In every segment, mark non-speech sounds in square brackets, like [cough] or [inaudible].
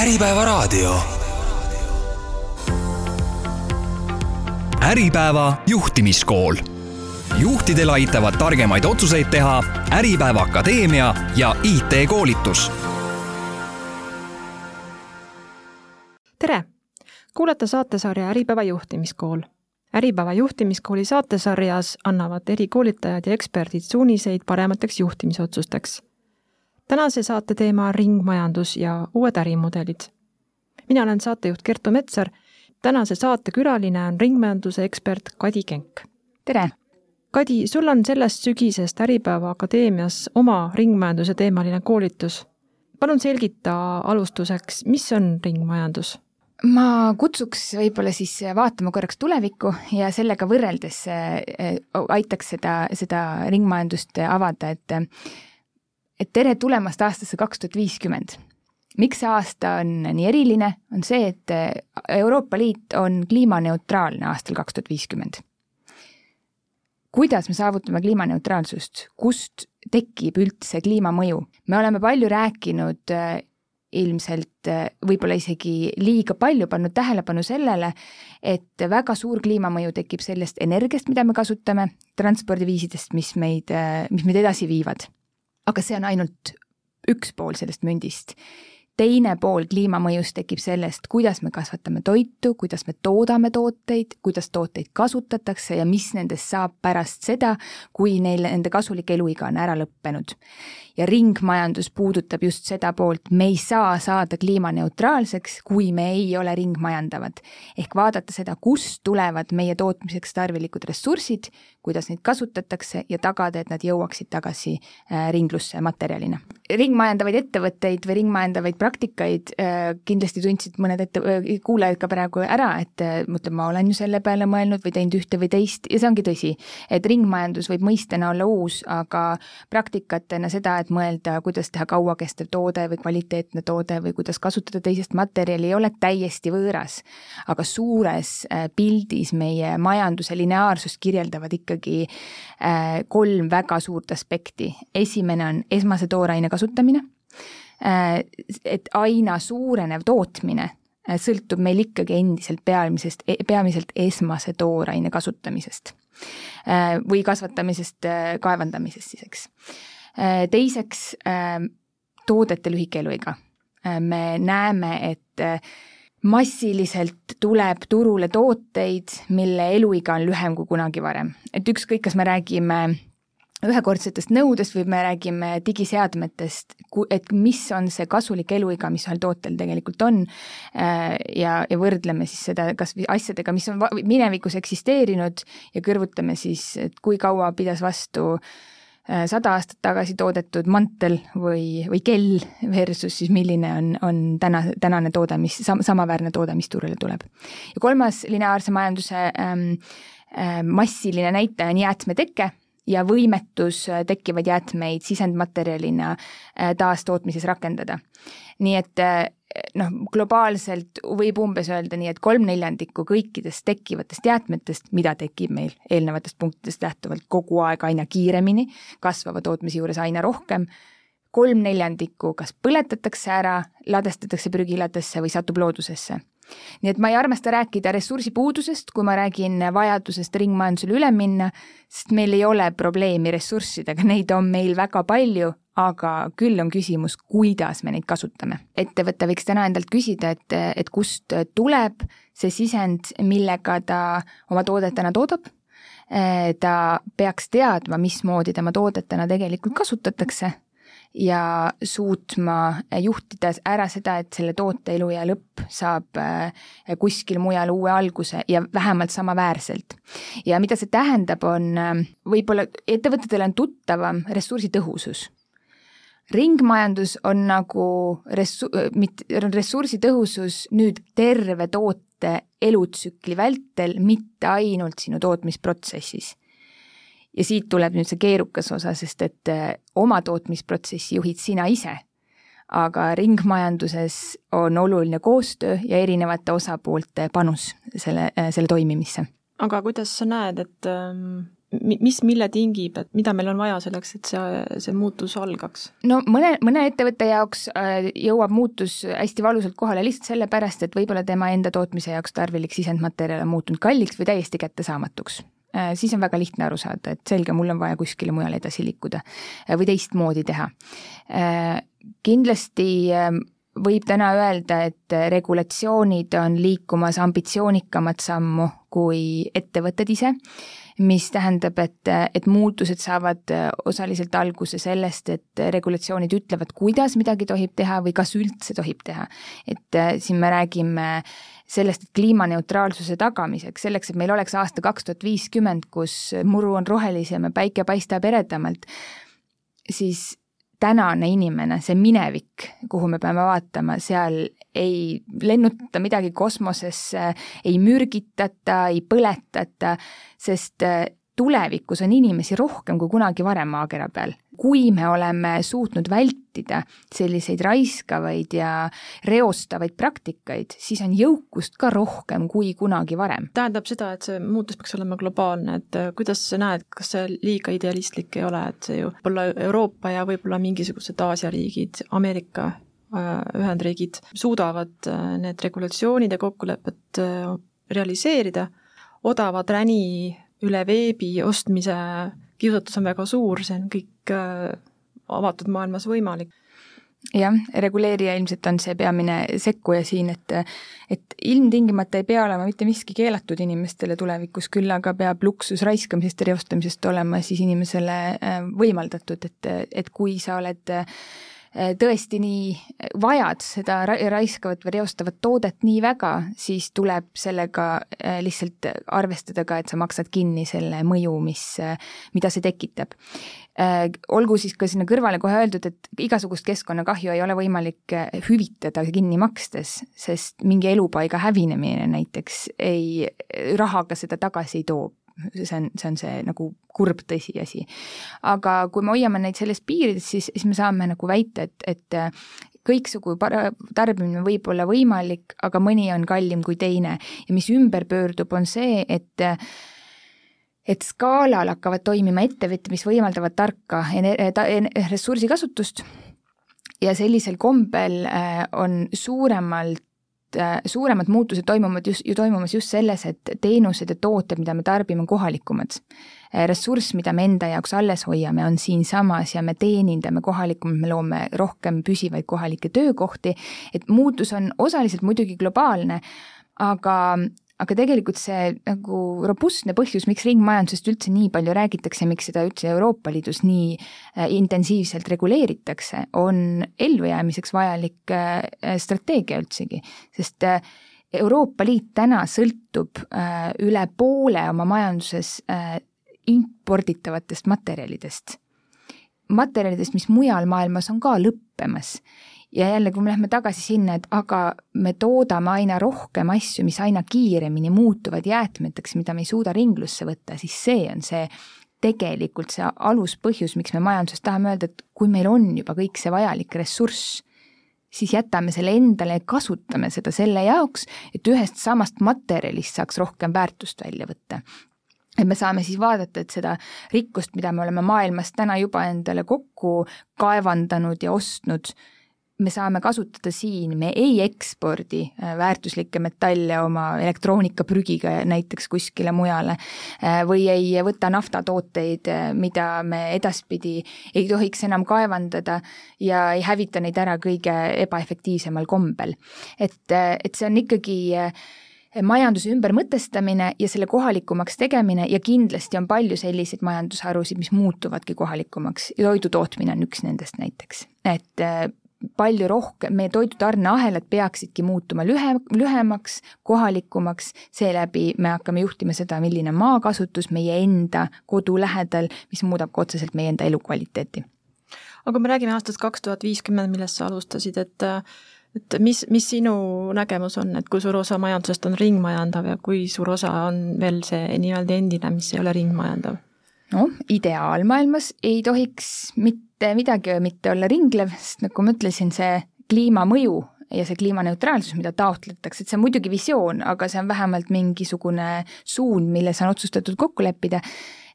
Äripäevaraadio. äripäeva juhtimiskool. juhtidel aitavad targemaid otsuseid teha Äripäeva Akadeemia ja IT-koolitus. tere, kuulate saatesarja Äripäeva juhtimiskool. äripäeva juhtimiskooli saatesarjas annavad erikoolitajad ja eksperdid suuniseid paremateks juhtimisotsusteks tänase saate teema on ringmajandus ja uued ärimudelid. mina olen saatejuht Kertu Metsar, tänase saate külaline on ringmajanduse ekspert Kadi Kenk. tere! Kadi, sul on sellest sügisest Äripäeva Akadeemias oma ringmajanduse teemaline koolitus. palun selgita alustuseks, mis on ringmajandus? ma kutsuks võib-olla siis vaatama korraks tulevikku ja sellega võrreldes äh, aitaks seda, seda ringmajandust avada, et et tere tulemast aastasse kaks tuhat viiskümmend. miks see aasta on nii eriline, on see, et Euroopa Liit on kliimaneutraalne aastal kaks tuhat viiskümmend. kuidas me saavutame kliimaneutraalsust, kust tekib üldse kliimamõju? me oleme palju rääkinud äh, ilmselt äh, võib-olla isegi liiga palju pannud tähelepanu sellele, et väga suur kliimamõju tekib sellest energiast, mida me kasutame, transpordiviisidest, mis meid, äh, mis meid edasi viivad aga see on ainult üks pool sellest mündist teine pool kliimamõjust tekib sellest, kuidas me kasvatame toitu, kuidas me toodame tooteid, kuidas tooteid kasutatakse ja mis nendest saab pärast seda, kui neil nende kasulik eluiga on ära lõppenud. ja ringmajandus puudutab just seda poolt, me ei saa saada kliimaneutraalseks, kui me ei ole ringmajandavad. ehk vaadata seda, kust tulevad meie tootmiseks tarvilikud ressursid, kuidas neid kasutatakse ja tagada, et nad jõuaksid tagasi äh, ringlusse materjalina. ringmajandavaid ettevõtteid või ringmajandavaid praktikaid äh, kindlasti tundsid mõned ette, äh, kuulajad ka praegu ära, et mõtled, ma olen ju selle peale mõelnud või teinud ühte või teist ja see ongi tõsi, et ringmajandus võib mõistena olla uus, aga praktikatena seda, et mõelda, kuidas teha kauakestev toode või kvaliteetne toode või kuidas kasutada teisest materjali, ei ole täiesti võõras. aga suures pildis meie majanduse lineaarsust kirjeldavad ikka ikkagi äh, kolm väga suurt aspekti. esimene on esmase tooraine kasutamine, äh, et aina suurenev tootmine äh, sõltub meil ikkagi endiselt peamisest, e-, peamiselt esmase tooraine kasutamisest või kasvatamisest, kaevandamisest siis, eks. teiseks, toodete lühike eluiga. me näeme, et massiliselt tuleb turule tooteid, mille eluiga on lühem kui kunagi varem. et ükskõik, kas me räägime ühekordsetest nõudest või me räägime digiseadmetest, et mis on see kasulik eluiga, mis ühel tootel tegelikult on äh, ja, ja võrdleme siis seda kas või asjadega, mis on minevikus eksisteerinud ja kõrvutame siis, et kui kaua pidas vastu äh, sada aastat tagasi toodetud mantel või, või kell versus siis milline on, on täna, tänane toode, mis sam-, samaväärne toode, mis turule tuleb. ja kolmas lineaarse majanduse ähm, äh, massiline näitaja on jäätmeteke ja võimetus äh, tekkivaid jäätmeid sisendmaterjalina äh, taastootmises rakendada. nii et äh, noh, globaalselt võib umbes öelda nii, et kolm neljandikku kõikidest tekkivatest jäätmetest, mida tekib meil eelnevatest punktidest lähtuvalt kogu aeg aina kiiremini, kasvava tootmise juures aina rohkem, kolm neljandikku kas põletatakse ära, ladestatakse prügiladesse või satub loodusesse nii et ma ei armasta rääkida ressursipuudusest, kui ma räägin vajadusest ringmajandusele üle minna, sest meil ei ole probleemi ressurssidega, neid on meil väga palju, aga küll on küsimus, kuidas me neid kasutame. ettevõte võiks täna endalt küsida, et, et kust tuleb see sisend, millega ta oma toodet täna toodab, ta peaks teadma, mismoodi tema toodet täna tegelikult kasutatakse ja suutma juhtida ära seda, et selle toote eluea lõpp saab äh, kuskil mujal uue alguse ja vähemalt samaväärselt. ja mida see tähendab, on äh, võib-olla ettevõtetele on tuttavam ressursitõhusus ringmajandus on nagu ressu-, mitte, ressursitõhusus nüüd terve toote elutsükli vältel, mitte ainult sinu tootmisprotsessis ja siit tuleb nüüd see keerukas osa, sest et äh, oma tootmisprotsessi juhid sina ise. aga ringmajanduses on oluline koostöö ja erinevate osapoolte panus selle, äh, selle toimimisse. aga kuidas sa näed, et ähm, mis mille tingib, et mida meil on vaja selleks, et see, see muutus algaks? no mõne, mõne ettevõtte jaoks äh, jõuab muutus hästi valusalt kohale lihtsalt sellepärast, et võib-olla tema enda tootmise jaoks tarvilik sisendmaterjal on muutunud kalliks või täiesti kättesaamatuks siis on väga lihtne aru saada, et selge, mul on vaja kuskile mujale edasi liikuda äh, või teistmoodi teha. kindlasti võib täna öelda, et regulatsioonid on liikumas ambitsioonikamat sammu kui ettevõtted ise, mis tähendab, et, et muutused saavad osaliselt alguse sellest, et regulatsioonid ütlevad, kuidas midagi tohib teha või kas üldse tohib teha. et äh, siin me räägime sellest, et kliimaneutraalsuse tagamiseks, selleks, et meil oleks aasta kaks tuhat viiskümmend, kus muru on rohelisem ja päike paistab eredamalt, siis tänane inimene, see minevik, kuhu me peame vaatama, seal ei lennuta midagi kosmosesse, ei mürgitata, ei põletata, sest tulevikus on inimesi rohkem kui kunagi varem maakera peal kui me oleme suutnud vältida selliseid raiskavaid ja reostavaid praktikaid, siis on jõukust ka rohkem kui kunagi varem. tähendab seda, et see muutus peaks olema globaalne, et äh, kuidas sa näed, kas see liiga idealistlik ei ole, et see ju võib-olla Euroopa ja võib-olla mingisugused Aasia riigid, Ameerika äh, Ühendriigid suudavad äh, need regulatsioonid ja kokkulepped realiseerida, odavat räni üle veebi ostmise kiusatus on väga suur, see on kõik äh, avatud maailmas võimalik. Jah, reguleerija ilmselt on see peamine sekkuja siin, et et ilmtingimata ei pea olema mitte miski keelatud inimestele tulevikus, küll aga peab luksus raiskamisest ja reostamisest olema siis inimesele äh, võimaldatud, et, et kui sa oled äh, tõesti nii vajad seda raiskavat või reostavat toodet nii väga, siis tuleb sellega äh, lihtsalt arvestada ka, et sa maksad kinni selle mõju, mis, äh, mida see tekitab. olgu siis ka sinna kõrvale kohe öeldud, et igasugust keskkonnakahju ei ole võimalik hüvitada kinni makstes, sest mingi elupaiga hävinemine näiteks ei, rahaga seda tagasi ei too see on, see on see nagu kurb tõsiasi. aga kui me hoiame neid selles piirides, siis, siis me saame nagu väita, et, et kõiksugu para-, tarbimine võib olla võimalik, aga mõni on kallim kui teine ja mis ümber pöördub, on see, et et skaalal hakkavad toimima ettevõtted, mis võimaldavad tarka ta, ressursikasutust ja sellisel kombel äh, on suuremalt Äh, suuremad muutused toimuvad just, ju toimumas just selles, et teenused ja tooted, mida me tarbime, on kohalikumad. Äh, ressurss, mida me enda jaoks alles hoiame, on siinsamas ja me teenindame kohalikumalt, me loome rohkem püsivaid kohalikke töökohti, et muutus on osaliselt muidugi globaalne, aga, aga tegelikult see nagu robustne põhjus, miks ringmajandusest üldse nii palju räägitakse, miks seda üldse Euroopa Liidus nii äh, intensiivselt reguleeritakse, on ellujäämiseks vajalik äh, strateegia üldsegi, sest äh, Euroopa Liit täna sõltub üle poole oma majanduses imporditavatest materjalidest. Materjalidest, mis mujal maailmas on ka lõppemas ja jälle, kui me lähme tagasi sinna, et aga me toodame aina rohkem asju, mis aina kiiremini muutuvad jäätmeteks, mida me ei suuda ringlusse võtta, siis see on see tegelikult see aluspõhjus, miks me majanduses tahame öelda, et kui meil on juba kõik see vajalik ressurss, siis jätame selle endale ja kasutame seda selle jaoks, et ühest samast materjalist saaks rohkem väärtust välja võtta. Et me saame siis vaadata, et seda rikkust, mida me oleme maailmas täna juba endale kokku kaevandanud ja ostnud, me saame kasutada siin, me ei ekspordi äh, väärtuslikke metalle oma elektroonikaprügiga näiteks kuskile mujale äh, või ei võta naftatooteid, äh, mida me edaspidi ei tohiks enam kaevandada ja ei hävita neid ära kõige ebaefektiivsemal kombel. et, et see on ikkagi majanduse ümbermõtestamine ja selle kohalikumaks tegemine ja kindlasti on palju selliseid majandusharusid, mis muutuvadki kohalikumaks ja toidu tootmine on üks nendest näiteks. et palju rohkem, meie toidutarneahelad peaksidki muutuma lühe, lühemaks, kohalikumaks, seeläbi me hakkame juhtima seda, milline maakasutus meie enda kodu lähedal, mis muudab ka otseselt meie enda elukvaliteeti. aga kui me räägime aastast kaks tuhat viiskümmend, millest sa alustasid, et et mis, mis sinu nägemus on, et kui suur osa majandusest on ringmajandav ja kui suur osa on veel see nii-öelda endine, mis ei ole ringmajandav? Noh, ideaalmaailmas ei tohiks mitte midagi mitte olla ringlev, sest nagu ma ütlesin, see kliimamõju ja see kliimaneutraalsus, mida taotletakse, et see on muidugi visioon, aga see on vähemalt mingisugune suund, milles on otsustatud kokku leppida,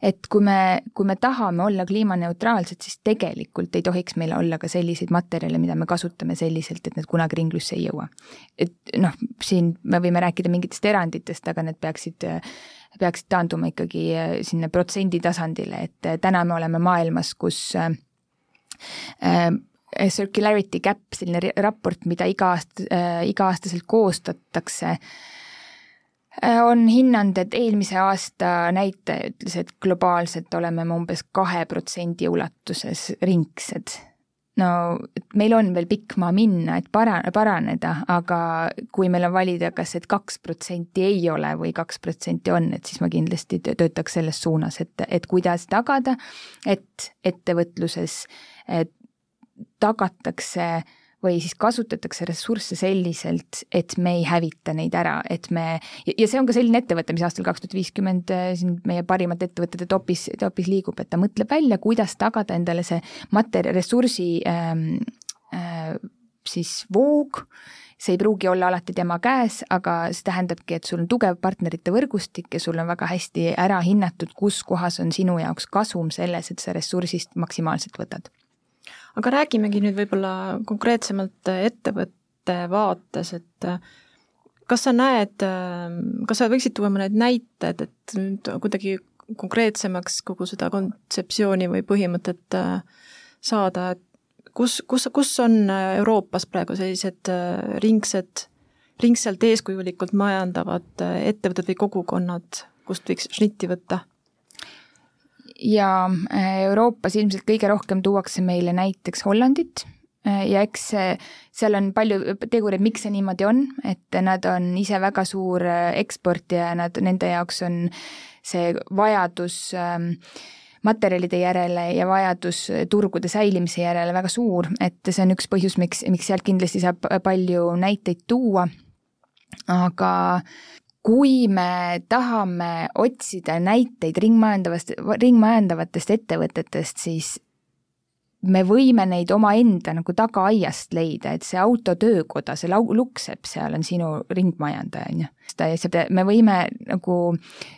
et kui me, kui me tahame olla kliimaneutraalsed, siis tegelikult ei tohiks meil olla ka selliseid materjale, mida me kasutame selliselt, et need kunagi ringlusse ei jõua. et noh, siin me võime rääkida mingitest eranditest, aga need peaksid peaksid taanduma ikkagi sinna protsendi tasandile, et täna me oleme maailmas, kus äh, äh, circularity gap, selline raport, mida iga aasta äh,, iga-aastaselt koostatakse äh,, Äh, on hinnanud, et eelmise aasta näitaja ütles, et globaalselt oleme me umbes kahe protsendi ulatuses ringsed. No meil on veel pikk maa minna, et para-, paraneda, aga kui meil on valida, kas et kaks protsenti ei ole või kaks protsenti on, et siis ma kindlasti töötaks selles suunas, et, et kuidas tagada, et ettevõtluses et tagatakse äh, või siis kasutatakse ressursse selliselt, et me ei hävita neid ära, et me, ja see on ka selline ettevõte, mis aastal kaks tuhat viiskümmend äh, siin meie parimate ettevõtete topis, topis liigub, et ta mõtleb välja, kuidas tagada endale see materjal, ressursi ähm, äh, siis voog, see ei pruugi olla alati tema käes, aga see tähendabki, et sul on tugev partnerite võrgustik ja sul on väga hästi ära hinnatud, kus kohas on sinu jaoks kasum selles, et sa ressursist maksimaalselt võtad aga räägimegi nüüd võib-olla konkreetsemalt ettevõtte vaates, et kas sa näed, kas sa võiksid tuua mõned näited, et nüüd kuidagi konkreetsemaks kogu seda kontseptsiooni või põhimõtet saada, et kus, kus, kus on Euroopas praegu sellised ringsed, ringselt eeskujulikult majandavad ettevõtted või kogukonnad, kust võiks šnitti võtta? Ja äh, Euroopas ilmselt kõige rohkem tuuakse meile näiteks Hollandit äh, ja eks seal on palju tegureid, miks see niimoodi on, et nad on ise väga suur äh, eksportija ja nad, nende jaoks on see vajadus ähm, materjalide järele ja vajadus turgude säilimise järele väga suur, et see on üks põhjus, miks, miks sealt kindlasti saab palju näiteid tuua. aga kui me tahame otsida näiteid ringmajandavast, ringmajandavatest ettevõtetest, siis me võime neid omaenda nagu tagaaiast leida, et see autotöökoda, see lau-, Luksepp seal on sinu ringmajandaja, on ju. me võime nagu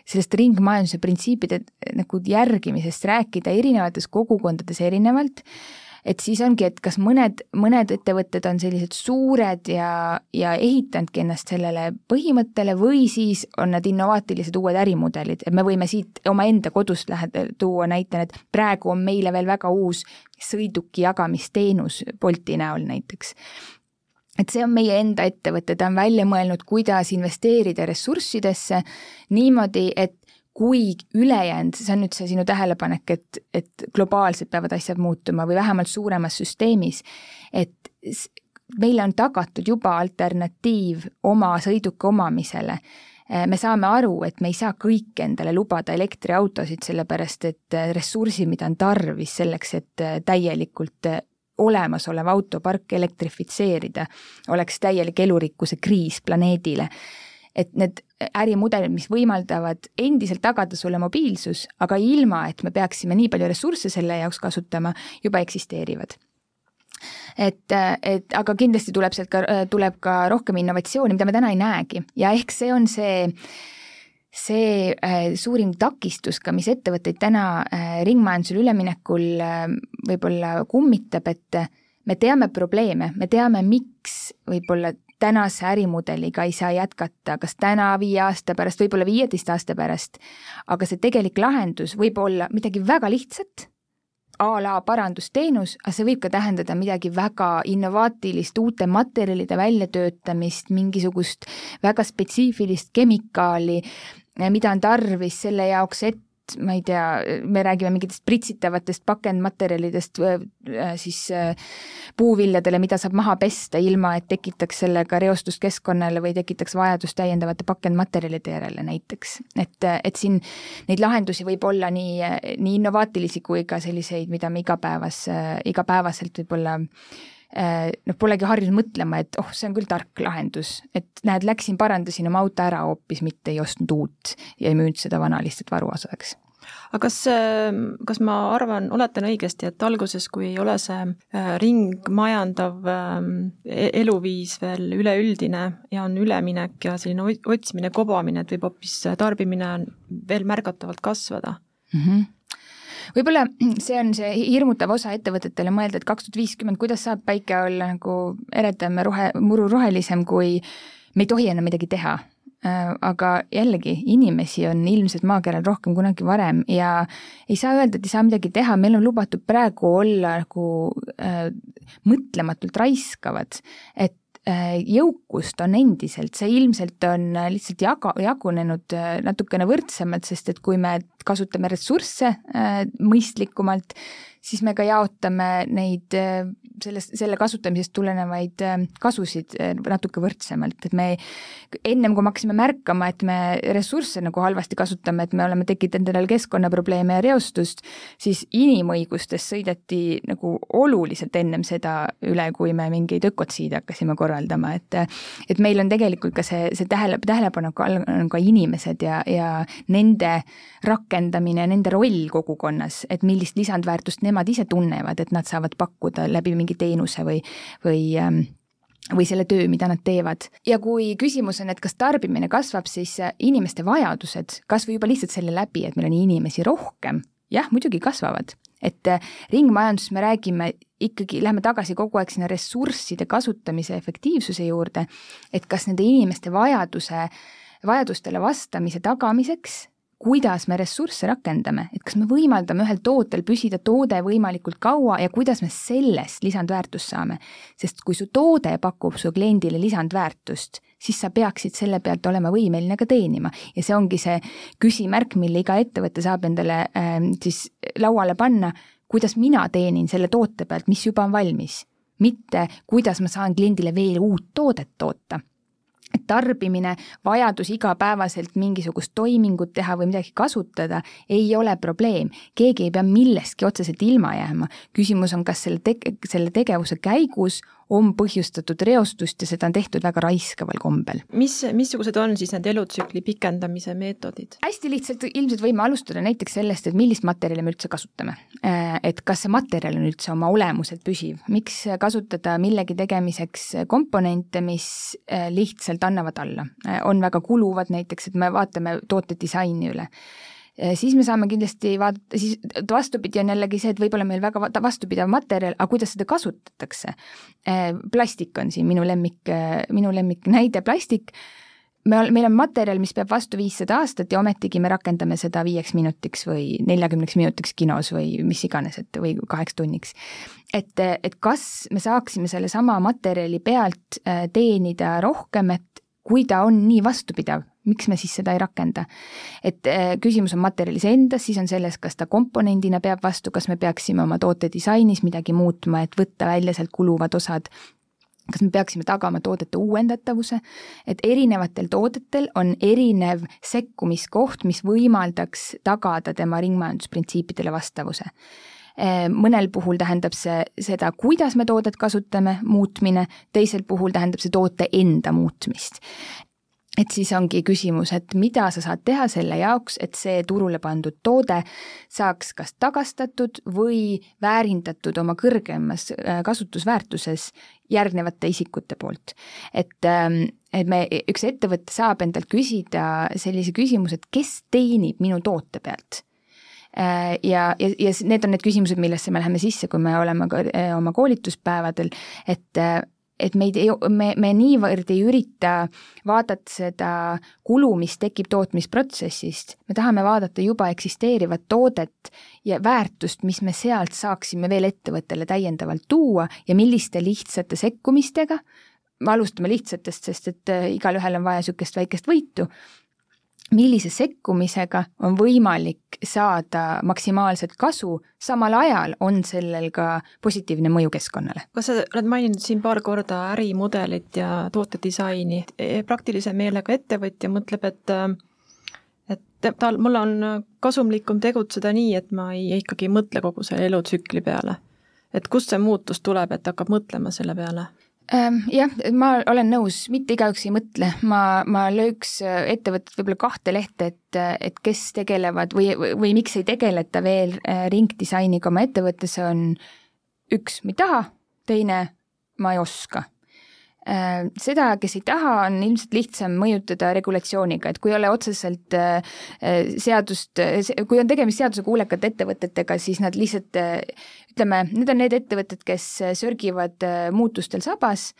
sellest ringmajanduse printsiipide nagu järgimisest rääkida erinevates kogukondades erinevalt et siis ongi, et kas mõned, mõned ettevõtted on sellised suured ja, ja ehitanudki ennast sellele põhimõttele või siis on nad innovaatilised uued ärimudelid, et me võime siit omaenda kodust lähe-, tuua näitena, et praegu on meile veel väga uus sõiduki jagamisteenus Bolti näol näiteks. Et see on meie enda ettevõte, ta on välja mõelnud, kuidas investeerida ressurssidesse niimoodi, et kui ülejäänud, see on nüüd see sinu tähelepanek, et, et globaalselt peavad asjad muutuma või vähemalt suuremas süsteemis, et meile on tagatud juba alternatiiv oma sõiduki omamisele. me saame aru, et me ei saa kõike endale lubada elektriautosid, sellepärast et ressursi, mida on tarvis selleks, et täielikult olemasolev autopark elektrifitseerida, oleks täielik elurikkuse kriis planeedile et need ärimudelid, mis võimaldavad endiselt tagada sulle mobiilsus, aga ilma, et me peaksime nii palju ressursse selle jaoks kasutama, juba eksisteerivad. Et, et aga kindlasti tuleb sealt ka, tuleb ka rohkem innovatsiooni, mida me täna ei näegi. Ja ehk see on see, see äh, suurim takistus ka, mis ettevõtteid täna äh, ringmajandusele üleminekul äh, võib-olla kummitab, et me teame probleeme, me teame, miks võib-olla tänase ärimudeliga ei saa jätkata, kas täna, viie aasta pärast, võib-olla viieteist aasta pärast, aga see tegelik lahendus võib olla midagi väga lihtsat, a la parandusteenus, aga see võib ka tähendada midagi väga innovaatilist, uute materjalide väljatöötamist, mingisugust väga spetsiifilist kemikaali, mida on tarvis selle jaoks, et ma ei tea, me räägime mingitest pritsitavatest pakendmaterjalidest äh, siis äh, puuviljadele, mida saab maha pesta, ilma et tekitaks sellega reostust keskkonnale või tekitaks vajadust täiendavate pakendmaterjalide järele näiteks. et, et siin neid lahendusi võib olla nii, nii innovaatilisi kui ka selliseid, mida me igapäevas, igapäevaselt võib-olla noh, polegi harjunud mõtlema, et oh, see on küll tark lahendus, et näed, läksin, parandasin oma auto ära hoopis, mitte ei ostnud uut ja ei müünud seda vana lihtsalt varuosadeks aga kas, kas ma arvan, oletan õigesti, et alguses, kui ei ole see äh, ringmajandav ähm, e-, eluviis veel üleüldine ja on üleminek ja selline otsimine, kobamine, et võib hoopis tarbimine veel märgatavalt kasvada? Mm? -hmm võib-olla [clears throat] see on see hirmutav osa ettevõtetele mõelda, et kaks tuhat viiskümmend, kuidas saab päike olla nagu eredam ja rohe, muru rohelisem, kui me ei tohi enam midagi teha? Äh, aga jällegi, inimesi on ilmselt maakeral rohkem kunagi varem ja ei saa öelda, et ei saa midagi teha, meil on lubatud praegu olla nagu äh, mõtlematult raiskavad, et jõukust on endiselt, see ilmselt on lihtsalt jaga, jagunenud äh, natukene võrdsemalt, sest et kui me kasutame ressursse äh, mõistlikumalt, siis me ka jaotame neid äh, sellest, selle kasutamisest tulenevaid äh, kasusid äh, natuke võrdsemalt, et me ennem kui me hakkasime märkama, et me ressursse nagu halvasti kasutame, et me oleme tekitanud endale keskkonnaprobleeme ja reostust, siis inimõigustest sõideti nagu oluliselt ennem seda üle, kui me mingeid ökotsiide hakkasime korraldama, et et meil on tegelikult ka see, see tähele, tähelepaneku all on ka inimesed ja, ja nende rakendamine, nende roll kogukonnas, et millist lisandväärtust nemad ise tunnevad, et nad saavad pakkuda läbi mingi teenuse või, või ähm, või selle töö, mida nad teevad. ja kui küsimus on, et kas tarbimine kasvab, siis äh, inimeste vajadused, kas või juba lihtsalt selle läbi, et meil on inimesi rohkem, jah, muidugi kasvavad. et äh, ringmajanduses me räägime ikkagi, lähme tagasi kogu aeg sinna ressursside kasutamise efektiivsuse juurde, et kas nende inimeste vajaduse, vajadustele vastamise tagamiseks kuidas me ressursse rakendame, et kas me võimaldame ühel tootel püsida toode võimalikult kaua ja kuidas me sellest lisandväärtust saame. sest kui su toode pakub su kliendile lisandväärtust, siis sa peaksid selle pealt olema võimeline ka teenima. Ja see ongi see küsimärk, mille iga ettevõte saab endale äh, siis lauale panna, kuidas mina teenin selle toote pealt, mis juba on valmis, mitte kuidas ma saan kliendile veel uut toodet toota tarbimine, vajadus igapäevaselt mingisugust toimingut teha või midagi kasutada ei ole probleem. keegi ei pea millestki otseselt ilma jääma. küsimus on, kas selle tege-, selle tegevuse käigus on põhjustatud reostust ja seda on tehtud väga raiskaval kombel. mis, missugused on siis need elutsükli pikendamise meetodid? hästi lihtsalt ilmselt võime alustada näiteks sellest, et millist materjali me üldse kasutame. Äh, et kas see materjal on üldse oma olemuselt püsiv, miks kasutada millegi tegemiseks komponente, mis äh, lihtsalt annavad alla, äh, on väga kuluvad näiteks, et me vaatame toote disaini üle siis me saame kindlasti vaadata, siis vastupidi on jällegi see, et võib-olla meil väga vastupidav materjal, aga kuidas seda kasutatakse. Äh, plastik on siin minu lemmik, äh, minu lemmiknäide, plastik me, meil on materjal, mis peab vastu viissada aastat ja ometigi me rakendame seda viieks minutiks või neljakümneks minutiks kinos või mis iganes, et või kaheks tunniks. et, et kas me saaksime sellesama materjali pealt teenida rohkem, et kui ta on nii vastupidav, miks me siis seda ei rakenda? et äh, küsimus on materjalis endas, siis on selles, kas ta komponendina peab vastu, kas me peaksime oma toote disainis midagi muutma, et võtta välja sealt kuluvad osad, kas me peaksime tagama toodete uuendatavuse, et erinevatel toodetel on erinev sekkumiskoht, mis võimaldaks tagada tema ringmajandusprintsiipidele vastavuse. Äh, mõnel puhul tähendab see seda, kuidas me toodet kasutame, muutmine, teisel puhul tähendab see toote enda muutmist et siis ongi küsimus, et mida sa saad teha selle jaoks, et see turule pandud toode saaks kas tagastatud või väärindatud oma kõrgemas äh, kasutusväärtuses järgnevate isikute poolt. et, ähm, et me, üks ettevõte saab endalt küsida sellise küsimuse, et kes teenib minu toote pealt äh, ja, ja, ja need on need küsimused, millesse me läheme sisse, kui me oleme ka äh, oma koolituspäevadel, et et meid ei, me, me niivõrd ei ürita vaadata seda kulu, mis tekib tootmisprotsessist, me tahame vaadata juba eksisteerivat toodet ja väärtust, mis me sealt saaksime veel ettevõttele täiendavalt tuua ja milliste lihtsate sekkumistega, me alustame lihtsatest, sest et äh, igalühel on vaja niisugust väikest võitu, millise sekkumisega on võimalik saada maksimaalset kasu, samal ajal on sellel ka positiivne mõju keskkonnale. kas sa oled maininud siin paar korda ärimudelit ja tootedisaini, praktilise meelega ettevõtja mõtleb, et et tal, mul on kasumlikum tegutseda nii, et ma ei, ikkagi ei mõtle kogu selle elutsükli peale. et kust see muutus tuleb, et hakkab mõtlema selle peale? Ähm, jah, ma olen nõus, mitte igaüks ei mõtle, ma, ma lööks äh, ettevõtet võib-olla kahte lehte, et, et kes tegelevad või, või, miks ei tegeleta veel äh, ringdisainiga oma ettevõttes, on üks, ma ei taha, teine, ma ei oska seda, kes ei taha, on ilmselt lihtsam mõjutada regulatsiooniga, et kui ei ole otseselt äh, äh, seadust, kui on tegemist seadusekuulekate ettevõtetega, siis nad lihtsalt ütleme, need on need ettevõtted, kes sörgivad muutustel sabas,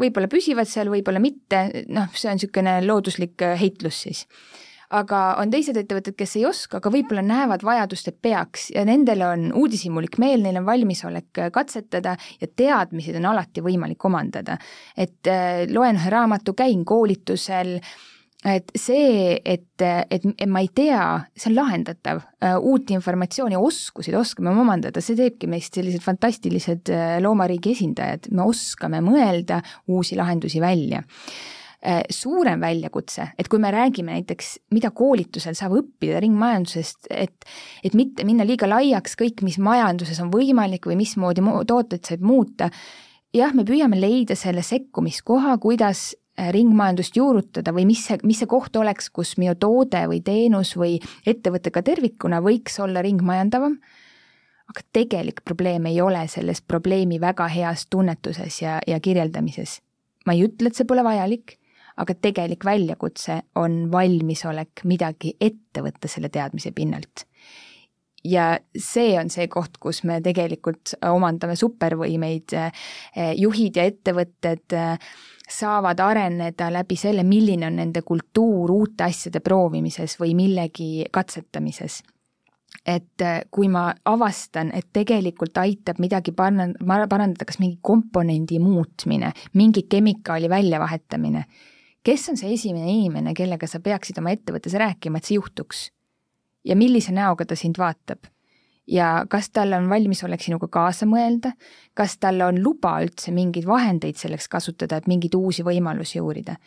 võib-olla püsivad seal, võib-olla mitte, noh, see on niisugune looduslik heitlus siis aga on teised ettevõtted, kes ei oska, aga võib-olla näevad vajadust, et peaks. Ja nendel on uudishimulik meel, neil on valmisolek katsetada ja teadmised on alati võimalik omandada. et äh, loen ühe raamatu, käin koolitusel, et see, et, et, et ma ei tea, see on lahendatav, äh, uut informatsiooni, oskuseid oskame omandada, see teebki meist sellised fantastilised äh, loomariigi esindajad, me oskame mõelda uusi lahendusi välja. Äh, suurem väljakutse, et kui me räägime näiteks, mida koolitusel saab õppida ringmajandusest, et et mitte minna liiga laiaks kõik, mis majanduses on võimalik või mismoodi tooteid saab muuta, jah, me püüame leida selle sekkumiskoha, kuidas äh, ringmajandust juurutada või mis see, mis see koht oleks, kus minu toode või teenus või ettevõte ka tervikuna võiks olla ringmajandavam, aga tegelik probleem ei ole selles probleemi väga heas tunnetuses ja, ja kirjeldamises. ma ei ütle, et see pole vajalik, aga tegelik väljakutse on valmisolek midagi ette võtta selle teadmise pinnalt. ja see on see koht, kus me tegelikult omandame supervõimeid, juhid ja ettevõtted saavad areneda läbi selle, milline on nende kultuur uute asjade proovimises või millegi katsetamises et kui ma avastan, et tegelikult aitab midagi parandada, parandada kas mingi komponendi muutmine, mingi kemikaali väljavahetamine, kes on see esimene inimene, kellega sa peaksid oma ettevõttes rääkima, et see juhtuks? ja millise näoga ta sind vaatab? ja kas tal on valmisolek sinuga kaasa mõelda, kas tal on luba üldse mingeid vahendeid selleks kasutada, et mingeid uusi võimalusi uurida?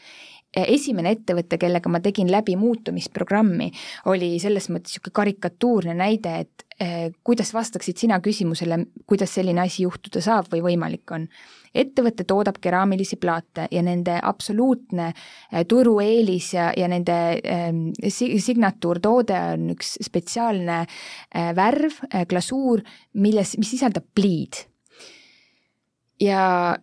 esimene ettevõte, kellega ma tegin läbi muutumisprogrammi, oli selles mõttes niisugune karikatuurne näide, et eh, kuidas vastaksid sina küsimusele, kuidas selline asi juhtuda saab või võimalik on ettevõte toodab keraamilisi plaate ja nende absoluutne äh, turueelis ja, ja nende ähm, signatuurtoode on üks spetsiaalne äh, värv äh,, glasuur, milles, mis sisaldab pliid. ja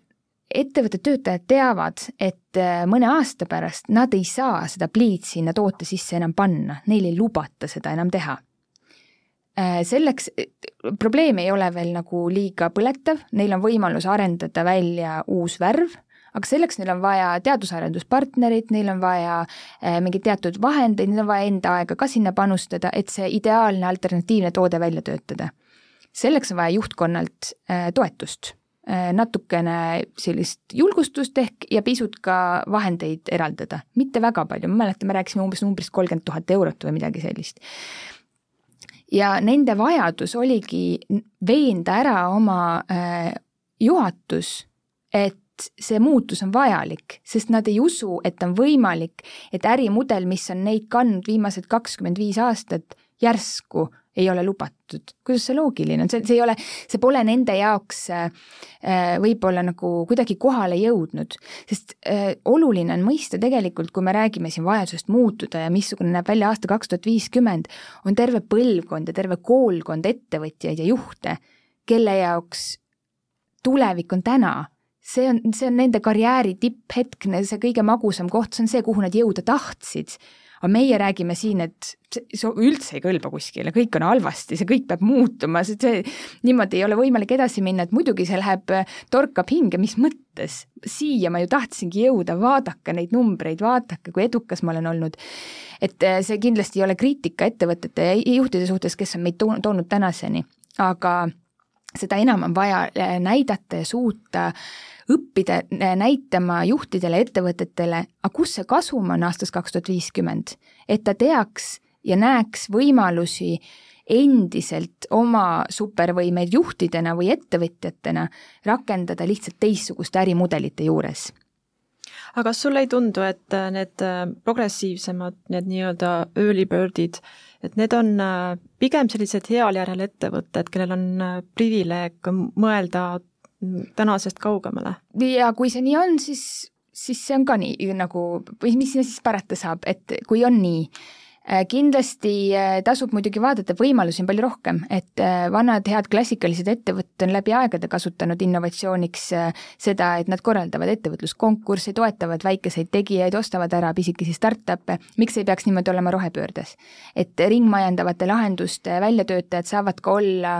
ettevõtte töötajad teavad, et äh, mõne aasta pärast nad ei saa seda pliid sinna toote sisse enam panna, neil ei lubata seda enam teha Äh, selleks, probleem ei ole veel nagu liiga põletav, neil on võimalus arendada välja uus värv, aga selleks neil on vaja teadus-arenduspartnerit, neil on vaja äh, mingeid teatud vahendeid, neil on vaja enda aega ka sinna panustada, et see ideaalne alternatiivne toode välja töötada. selleks on vaja juhtkonnalt äh, toetust, natukene sellist julgustust ehk ja pisut ka vahendeid eraldada, mitte väga palju, ma mäletan, me rääkisime umbes numbrist kolmkümmend tuhat eurot või midagi sellist ja nende vajadus oligi veenda ära oma äh, juhatus, et see muutus on vajalik, sest nad ei usu, et on võimalik, et ärimudel, mis on neid kandnud viimased kakskümmend viis aastat, järsku ei ole lubatud. kuidas see loogiline on, see, see ei ole, see pole nende jaoks äh, võib-olla nagu kuidagi kohale jõudnud, sest äh, oluline on mõista tegelikult, kui me räägime siin vajadusest muutuda ja missugune näeb välja aasta kaks tuhat viiskümmend, on terve põlvkond ja terve koolkond ettevõtjaid ja juhte, kelle jaoks tulevik on täna see on, see on nende karjääri tipphetk, see kõige magusam koht, see on see, kuhu nad jõuda tahtsid aga meie räägime siin, et see üldse ei kõlba kuskile, kõik on halvasti, see kõik peab muutuma, see, see niimoodi ei ole võimalik edasi minna, et muidugi see läheb, torkab hinge, mis mõttes? siia ma ju tahtsingi jõuda, vaadake neid numbreid, vaadake, kui edukas ma olen olnud. et eh, see kindlasti ei ole kriitika ettevõtete juhtide suhtes, kes on meid toonud tänaseni, aga seda enam on vaja eh, näidata ja suuta õppida näitama juhtidele, ettevõtetele, aga kus see kasum on aastast kaks tuhat viiskümmend, et ta teaks ja näeks võimalusi endiselt oma supervõimeid juhtidena või ettevõtjatena rakendada lihtsalt teistsuguste ärimudelite juures aga kas sulle ei tundu, et need progressiivsemad, need nii-öelda early bird'id, et need on pigem sellised heal järjel ettevõtted, kellel on privileeg mõelda tänasest kaugemale. ja kui see nii on, siis, siis see on ka nii nagu, või mis sinna siis parata saab, et kui on nii, Äh, kindlasti äh, tasub muidugi vaadata, võimalusi on palju rohkem, et äh, vanad head klassikalised ettevõtted on läbi aegade kasutanud innovatsiooniks seda, et nad korraldavad ettevõtluskonkursse, toetavad väikeseid tegijaid, ostavad ära pisikesi startup'e, miks ei peaks niimoodi olema rohepöördes? et ringmajandavate lahenduste väljatöötajad saavad ka olla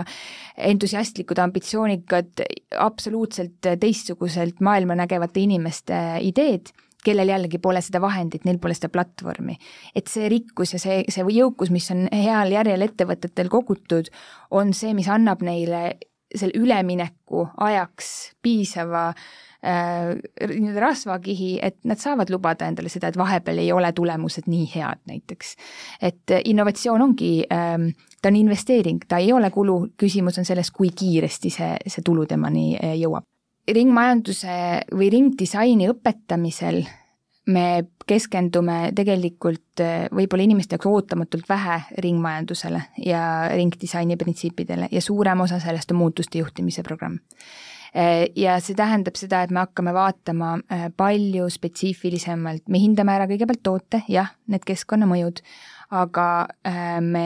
entusiastlikud, ambitsioonikad, absoluutselt teistsuguselt maailma nägevate inimeste ideed kellel jällegi pole seda vahendit, neil pole seda platvormi. et see rikkus ja see, see jõukus, mis on heal järjel ettevõtetel kogutud, on see, mis annab neile selle ülemineku ajaks piisava äh, nii-öelda rasvakihi, et nad saavad lubada endale seda, et vahepeal ei ole tulemused nii head näiteks. et innovatsioon ongi äh,, ta on investeering, ta ei ole kulu, küsimus on selles, kui kiiresti see, see tulu temani äh, jõuab ringmajanduse või ringdisaini õpetamisel me keskendume tegelikult eh, võib-olla inimeste jaoks ootamatult vähe ringmajandusele ja ringdisaini printsiipidele ja suurem osa sellest on muutuste juhtimise programm. Eh, ja see tähendab seda, et me hakkame vaatama eh, palju spetsiifilisemalt, me hindame ära kõigepealt toote, jah, need keskkonnamõjud, aga me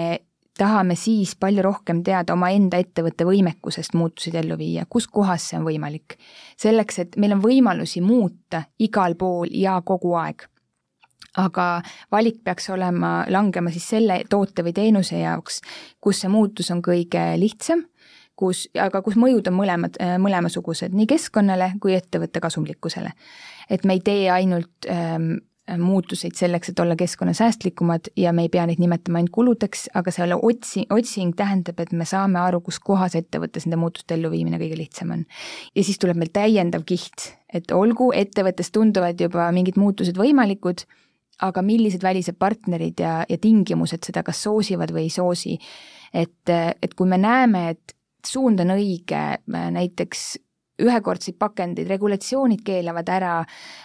tahame siis palju rohkem teada omaenda ettevõtte võimekusest muutuseid ellu viia, kus kohas see on võimalik. selleks, et meil on võimalusi muuta igal pool ja kogu aeg. aga valik peaks olema, langema siis selle toote või teenuse jaoks, kus see muutus on kõige lihtsam, kus, aga kus mõjud on mõlemad, mõlemasugused nii keskkonnale kui ettevõtte kasumlikkusele. et me ei tee ainult ähm, muutuseid selleks, et olla keskkonnasäästlikumad ja me ei pea neid nimetama ainult kuludeks, aga selle otsi, otsing tähendab, et me saame aru, kus kohas ettevõttes nende muutuste elluviimine kõige lihtsam on. ja siis tuleb meil täiendav kiht, et olgu ettevõttes tunduvad juba mingid muutused võimalikud, aga millised välised partnerid ja, ja tingimused seda kas soosivad või ei soosi. et, et kui me näeme, et suund on õige, näiteks ühekordseid pakendeid, regulatsioonid keelavad ära,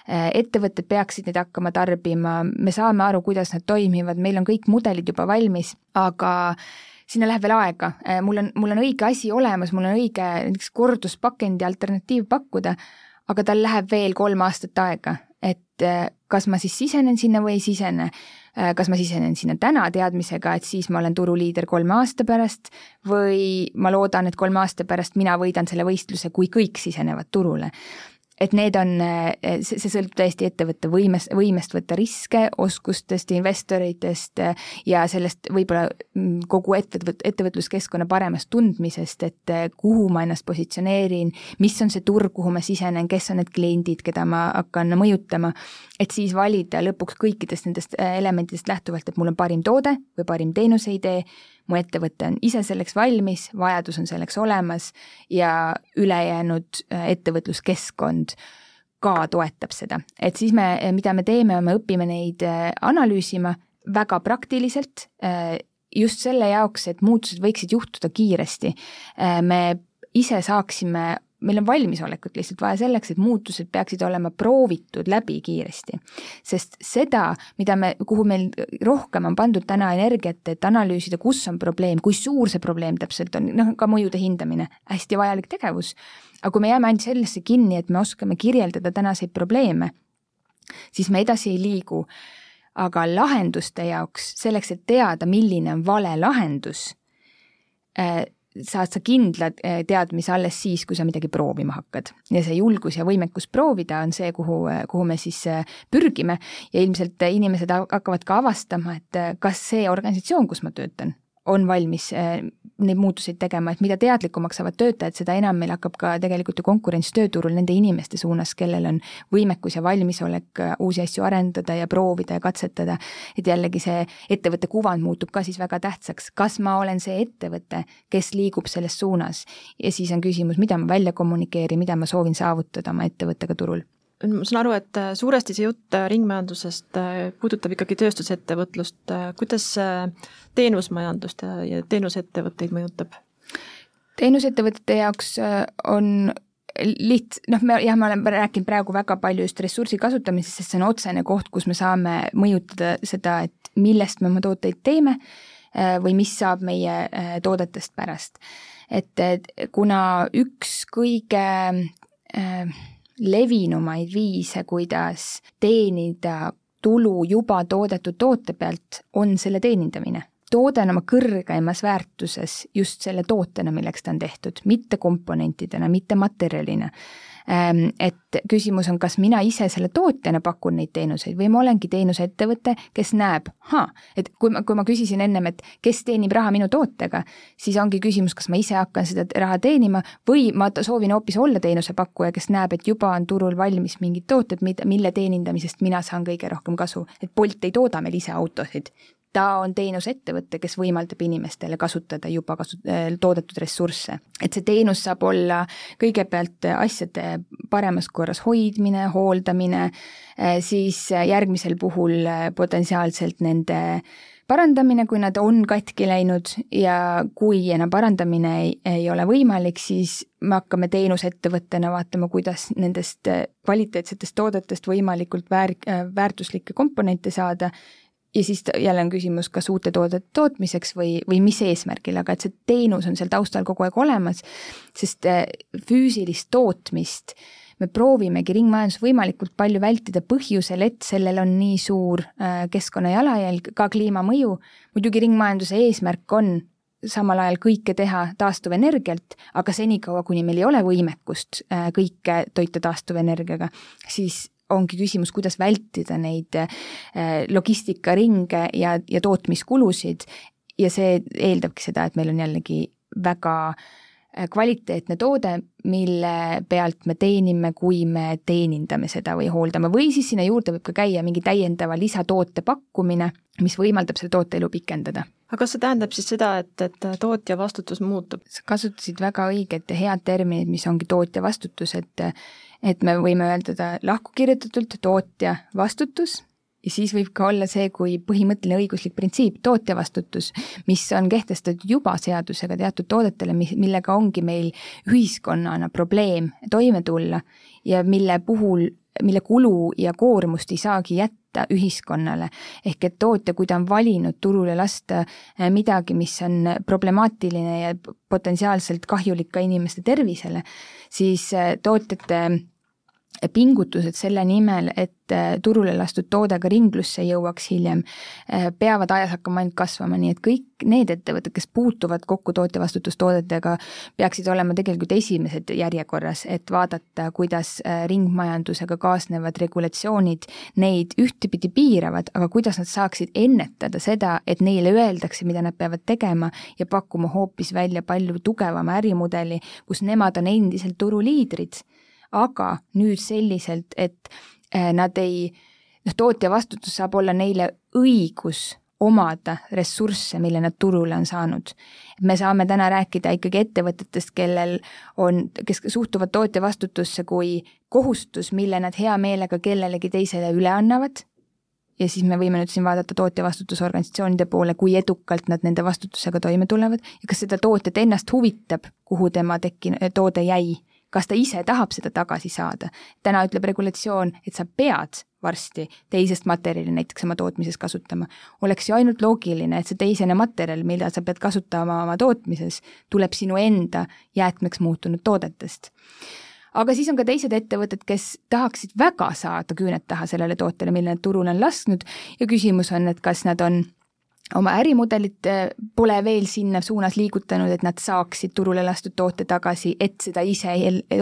äh, ettevõtted peaksid neid hakkama tarbima, me saame aru, kuidas nad toimivad, meil on kõik mudelid juba valmis, aga sinna läheb veel aega, äh, mul on, mul on õige asi olemas, mul on õige näiteks korduspakendi alternatiiv pakkuda, aga tal läheb veel kolm aastat aega, kas ma siis sisenen sinna või ei sisene. Äh, kas ma sisenen sinna täna teadmisega, et siis ma olen turuliider kolme aasta pärast või ma loodan, et kolme aasta pärast mina võidan selle võistluse, kui kõik sisenevad turule et need on, eh, see, sõltub täiesti ettevõtte võimest, võimest võtta riske, oskustest, investoritest eh, ja sellest võib-olla mm, kogu ettevõt-, ettevõtluskeskkonna paremast tundmisest, et eh, kuhu ma ennast positsioneerin, mis on see turg, kuhu ma sisenen, kes on need kliendid, keda ma hakkan mõjutama, et siis valida lõpuks kõikidest nendest elementidest lähtuvalt, et mul on parim toode või parim teenuseidee, mu ettevõte on ise selleks valmis, vajadus on selleks olemas ja ülejäänud äh, ettevõtluskeskkond ka toetab seda, et siis me, mida me teeme, me õpime neid äh, analüüsima väga praktiliselt, äh, just selle jaoks, et muutused võiksid juhtuda kiiresti. me ise saaksime meil on valmisolekut lihtsalt vaja selleks, et muutused peaksid olema proovitud läbi kiiresti. sest seda, mida me, kuhu meil rohkem on pandud täna energiat, et analüüsida, kus on probleem, kui suur see probleem täpselt on, noh, ka mõjude hindamine, hästi vajalik tegevus. aga kui me jääme ainult sellesse kinni, et me oskame kirjeldada tänaseid probleeme, siis me edasi ei liigu. aga lahenduste jaoks, selleks, et teada, milline on vale lahendus äh,, saad sa kindla eh, teadmise alles siis, kui sa midagi proovima hakkad. ja see julgus ja võimekus proovida on see, kuhu, eh, kuhu me siis eh, pürgime ja ilmselt inimesed hakkavad ka avastama, et kas see organisatsioon, kus ma töötan, on valmis äh, neid muutuseid tegema, et mida teadlikumaks saavad töötajad, seda enam meil hakkab ka tegelikult ju konkurents tööturul nende inimeste suunas, kellel on võimekus ja valmisolek äh, uusi asju arendada ja proovida ja katsetada. et jällegi see ettevõtte kuvand muutub ka siis väga tähtsaks, kas ma olen see ettevõte, kes liigub selles suunas? Ja siis on küsimus, mida ma välja kommunikeerin, mida ma soovin saavutada oma ettevõttega turul ma saan aru, et äh, suuresti see jutt äh, ringmajandusest äh, puudutab ikkagi tööstusettevõtlust, kuidas teenusmajandust ja, teenusettevõtteid mõjutab? teenusettevõtete jaoks on liht-, noh, me jah, ma olen rääkinud praegu väga palju just ressursi kasutamisest, sest see on otsene koht, kus me saame mõjutada seda, et millest me oma tooteid teeme või mis saab meie toodetest pärast et kuna üks kõige äh, levinumaid viise, kuidas teenida tulu juba toodetud toote pealt, on selle teenindamine toode on oma kõrgeimas väärtuses just selle tootena, milleks ta on tehtud, mitte komponentidena, mitte materjalina. Ehm, et küsimus on, kas mina ise selle tootjana pakun neid teenuseid või ma olengi teenuseettevõte, kes näeb, et kui ma, kui ma küsisin ennem, et kes teenib raha minu tootega, siis ongi küsimus, kas ma ise hakkan seda raha teenima või ma soovin hoopis olla teenusepakkuja, kes näeb, et juba on turul valmis mingid tooted, mille teenindamisest mina saan kõige rohkem kasu. et Bolt ei tooda meil ise autosid, ta on teenusettevõte, kes võimaldab inimestele kasutada juba kasu-, äh, toodetud ressursse. et see teenus saab olla kõigepealt asjade paremas korras hoidmine, hooldamine, äh, siis järgmisel puhul äh, potentsiaalselt nende parandamine, kui nad on katki läinud ja kui enam parandamine ei, ei ole võimalik, siis me hakkame teenusettevõttena vaatama, kuidas nendest kvaliteetsetest toodetest võimalikult väär-, väärtuslikke komponente saada ja siis jälle on küsimus, kas uute toodete tootmiseks või, või mis eesmärgil, aga et see teenus on seal taustal kogu aeg olemas, sest äh, füüsilist tootmist me proovimegi ringmajandus võimalikult palju vältida põhjusel, et sellel on nii suur äh, keskkonna jalajälg, ka kliimamõju. muidugi ringmajanduse eesmärk on samal ajal kõike teha taastuvenergialt, aga senikaua, kuni meil ei ole võimekust äh, kõike toita taastuvenergiaga, siis ongi küsimus, kuidas vältida neid äh, logistikaringe ja, ja tootmiskulusid. Ja see eeldabki seda, et meil on jällegi väga äh, kvaliteetne toode, mille pealt me teenime, kui me teenindame seda või hooldame, või siis sinna juurde võib ka käia mingi täiendava lisatoote pakkumine, mis võimaldab selle toote elu pikendada aga kas see tähendab siis seda, et, et tootja vastutus muutub? sa kasutasid väga õiged ja head terminid, mis ongi tootja vastutus, et et me võime öelda lahku kirjutatult tootja vastutus ja siis võib ka olla see kui põhimõtteline õiguslik printsiip, tootja vastutus, mis on kehtestatud juba seadusega teatud toodetele, mis, millega ongi meil ühiskonnana probleem toime tulla ja mille puhul, mille kulu ja koormust ei saagi jätta ühiskonnale. ehk et tootja, kui ta on valinud turule lasta eh, midagi, mis on problemaatiline ja potentsiaalselt kahjulik ka inimeste tervisele, siis eh, tootjate pingutused selle nimel, et äh, turule lastud toode ka ringlusse jõuaks hiljem, äh, peavad ajas hakkama ainult kasvama, nii et kõik need ettevõtted, kes puutuvad kokku tootjavastutustoodetega, peaksid olema tegelikult esimesed järjekorras, et vaadata, kuidas äh, ringmajandusega kaasnevad regulatsioonid neid ühtepidi piiravad, aga kuidas nad saaksid ennetada seda, et neile öeldakse, mida nad peavad tegema ja pakkuma hoopis välja palju tugevama ärimudeli, kus nemad on endiselt turuliidrid aga nüüd selliselt, et äh, nad ei, noh, tootja vastutus saab olla neile õigus omada ressursse, mille nad turule on saanud. me saame täna rääkida ikkagi ettevõtetest, kellel on, kes suhtuvad tootja vastutusse kui kohustus, mille nad hea meelega kellelegi teisele üle annavad, ja siis me võime nüüd siin vaadata tootjavastutusorganisatsioonide poole, kui edukalt nad nende vastutusega toime tulevad ja kas seda tootjat ennast huvitab, kuhu tema tekki-, toode jäi kas ta ise tahab seda tagasi saada. täna ütleb regulatsioon, et sa pead varsti teisest materjali näiteks oma tootmises kasutama. oleks ju ainult loogiline, et see teisene materjal, mida sa pead kasutama oma tootmises, tuleb sinu enda jäätmeks muutunud toodetest aga siis on ka teised ettevõtted, kes tahaksid väga saada küüned taha sellele tootele, mille nad turule on lasknud ja küsimus on, et kas nad on oma ärimudelit äh, pole veel sinna suunas liigutanud, et nad saaksid turule lastud toote tagasi, et seda ise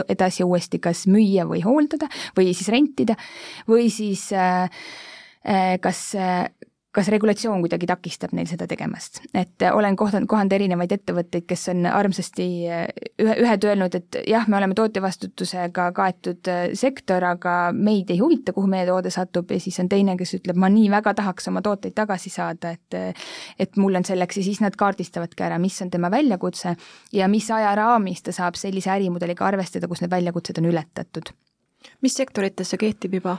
edasi uuesti kas müüa või hooldada või siis rentida või siis äh, äh kas kas regulatsioon kuidagi takistab neil seda tegemast, et olen kohtanud, kohanud erinevaid ettevõtteid, kes on armsasti äh, ühe, ühed öelnud, et jah, me oleme tootjavastutusega kaetud äh, sektor, aga meid ei huvita, kuhu meie toode satub ja siis on teine, kes ütleb, ma nii väga tahaks oma tooteid tagasi saada, et et mul on selleks ja siis nad kaardistavadki ära, mis on tema väljakutse ja mis ajaraamis ta saab sellise ärimudeliga arvestada, kus need väljakutsed on ületatud. mis sektorites see kehtib juba?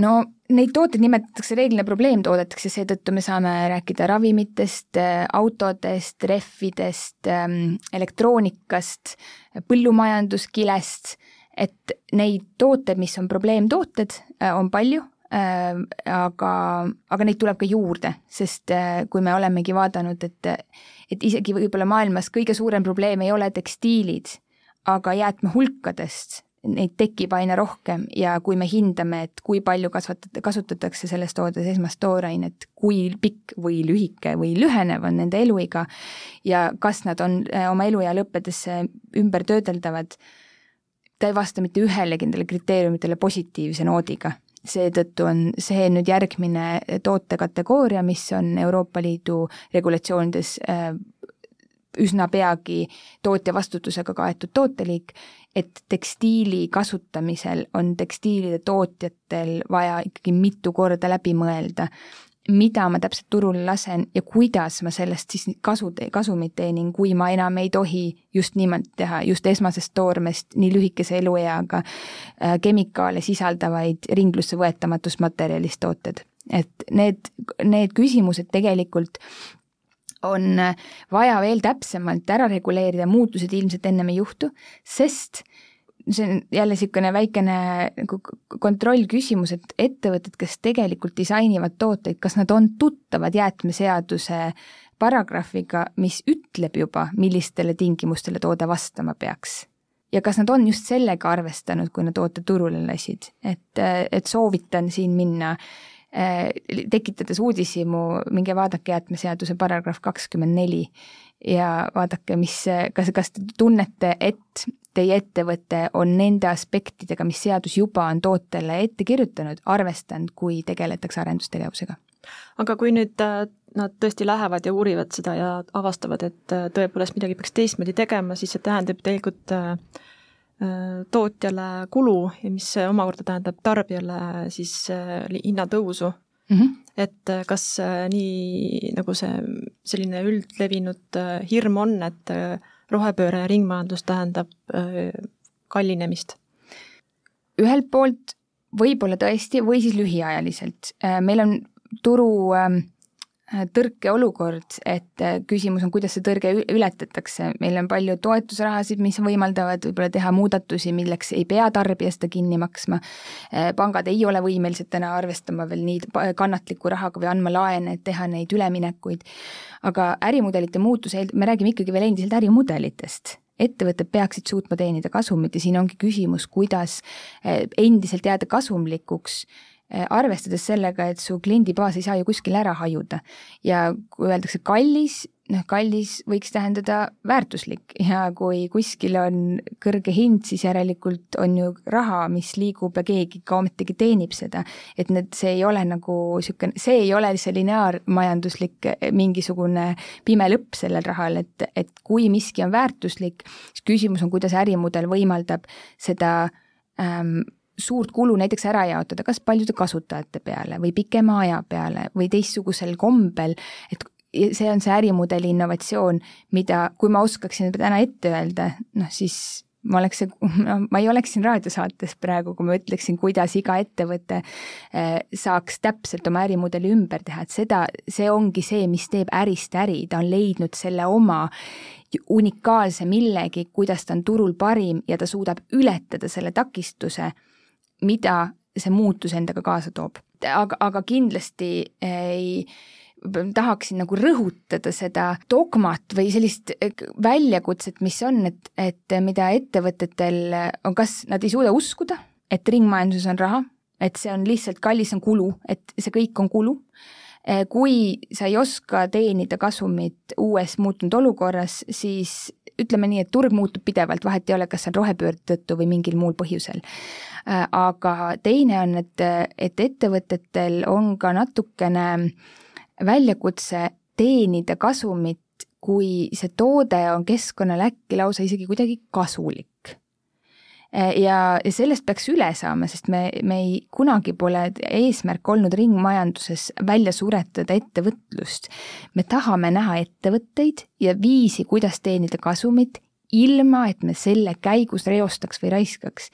No neid tooteid nimetatakse reeglina probleemtoodeteks ja seetõttu me saame rääkida ravimitest, autodest, rehvidest, ähm, elektroonikast, põllumajanduskilest, et neid tooteid, mis on probleemtooted, äh, on palju, äh, aga, aga neid tuleb ka juurde, sest äh, kui me olemegi vaadanud, et et isegi võib-olla maailmas kõige suurem probleem ei ole tekstiilid, aga jäätmehulkadest neid tekib aina rohkem ja kui me hindame, et kui palju kasvatat-, kasutatakse selles toodes esmast toorainet, kui pikk või lühike või lühenev on nende eluiga ja kas nad on äh, oma eluea lõppedes ümber töödeldavad, ta ei vasta mitte ühelegi nendele kriteeriumitele positiivse noodiga. seetõttu on see nüüd järgmine tootekategooria, mis on Euroopa Liidu regulatsioonides üsna peagi tootja vastutusega kaetud tooteliik, et tekstiili kasutamisel on tekstiilide tootjatel vaja ikkagi mitu korda läbi mõelda, mida ma täpselt turule lasen ja kuidas ma sellest siis kasu, kasumit teenin, kui ma enam ei tohi just niimoodi teha, just esmasest toormest nii lühikese elueaga äh, kemikaale sisaldavaid ringlusse võetamatust materjalist tooted. et need, need küsimused tegelikult on vaja veel täpsemalt ära reguleerida, muutused ilmselt ennem ei juhtu, sest see on jälle niisugune väikene nagu kontrollküsimus, et ettevõtted, kes tegelikult disainivad tooteid, kas nad on tuttavad jäätmeseaduse paragrahviga, mis ütleb juba, millistele tingimustele toode vastama peaks? ja kas nad on just sellega arvestanud, kui nad toote turule lasid, et, et soovitan siin minna äh, Äh, tekitades uudishimu, minge vaadake jäätmeseaduse paragrahv kakskümmend neli ja vaadake, mis, kas, kas te tunnete, et teie ettevõte on nende aspektidega, mis seadus juba on tootele ette kirjutanud, arvestanud, kui tegeletakse arendustegevusega? aga kui nüüd äh, nad tõesti lähevad ja uurivad seda ja avastavad, et äh, tõepoolest midagi peaks teistmoodi tegema, siis see tähendab tegelikult äh, Äh, tootjale kulu ja mis omakorda tähendab tarbijale siis äh, hinnatõusu mm. -hmm. et äh, kas nii, nagu see selline üldlevinud hirm on, et rohepööre ja ringmajandus tähendab kallinemist? ühelt poolt võib-olla tõesti või siis lühiajaliselt. meil on turu ähm, tõrkeolukord, et äh, küsimus on, kuidas see tõrge ületatakse, meil on palju toetusrahasid, mis võimaldavad võib-olla teha muudatusi, milleks ei pea tarbija seda kinni maksma, äh, pangad ei ole võimelised täna arvestama veel nii kannatliku rahaga või andma laene, et teha neid üleminekuid, aga ärimudelite muutus, me räägime ikkagi veel endiselt ärimudelitest. Ettevõtted peaksid suutma teenida kasumit ja siin ongi küsimus, kuidas äh, endiselt jääda kasumlikuks. Eh, arvestades sellega, et su kliendibaas ei saa ju kuskile ära hajuda. ja kui öeldakse kallis, noh, kallis võiks tähendada väärtuslik ja kui kuskil on kõrge hind, siis järelikult on ju raha, mis liigub ja keegi ka ometigi teenib seda. et need, see ei ole nagu niisugune, see ei ole see lineaarmajanduslik eh, mingisugune pime lõpp sellel rahal, et, et kui miski on väärtuslik, siis küsimus on, kuidas ärimudel võimaldab seda ähm, suurt kulu näiteks ära jaotada, kas paljude kasutajate peale või pikema aja peale või teistsugusel kombel, et see on see ärimudeli innovatsioon, mida, kui ma oskaksin täna ette öelda, noh siis ma oleks, no ma ei oleks siin raadiosaates praegu, kui ma ütleksin, kuidas iga ettevõte eh, saaks täpselt oma ärimudeli ümber teha, et seda, see ongi see, mis teeb ärist äri, ta on leidnud selle oma unikaalse millegi, kuidas ta on turul parim ja ta suudab ületada selle takistuse mida see muutus endaga kaasa toob. aga, aga kindlasti ei tahaksin nagu rõhutada seda dogmat või sellist väljakutset, mis on, et, et mida ettevõtetel on, kas nad ei suuda uskuda, et ringmajanduses on raha, et see on lihtsalt kallis, see on kulu, et see kõik on kulu. Kui sa ei oska teenida kasumit uues muutunud olukorras, siis ütleme nii, et turg muutub pidevalt, vahet ei ole, kas see on rohepöörde tõttu või mingil muul põhjusel. Äh, aga teine on, et, et ettevõtetel on ka natukene väljakutse teenida kasumit, kui see toode on keskkonnale äkki lausa isegi kuidagi kasulik ja, ja sellest peaks üle saama, sest me, me ei, kunagi pole eesmärk olnud ringmajanduses välja suretada ettevõtlust. me tahame näha ettevõtteid ja viisi, kuidas teenida kasumit, ilma et me selle käigus reostaks või raiskaks.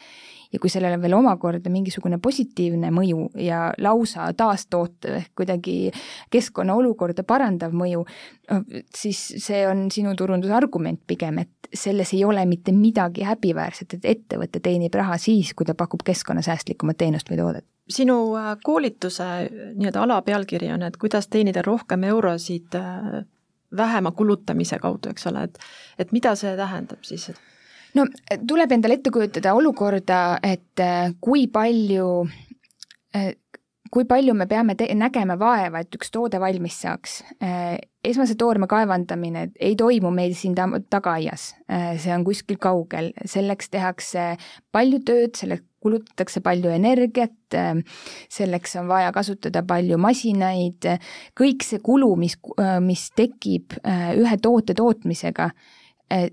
Ja kui sellel on veel omakorda mingisugune positiivne mõju ja lausa taastootev ehk kuidagi keskkonna olukorda parandav mõju, siis see on sinu turundusargument pigem, et selles ei ole mitte midagi häbiväärset, et ettevõte teenib raha siis, kui ta pakub keskkonnasäästlikumat teenust või toodet sinu äh, koolituse nii-öelda alapealkiri on, et kuidas teenida rohkem eurosid äh, vähema kulutamise kaudu, eks ole, et et mida see tähendab siis? No tuleb endale ette kujutada olukorda, et äh, kui palju kui palju me peame te-, nägema vaeva, et üks toode valmis saaks. Äh, esmase toorme kaevandamine ei toimu meil siin ta-, tagaaias, äh, see on kuskil kaugel, selleks tehakse palju tööd, selleks kulutatakse palju energiat, äh, selleks on vaja kasutada palju masinaid, kõik see kulu, mis, mis tekib ühe toote tootmisega,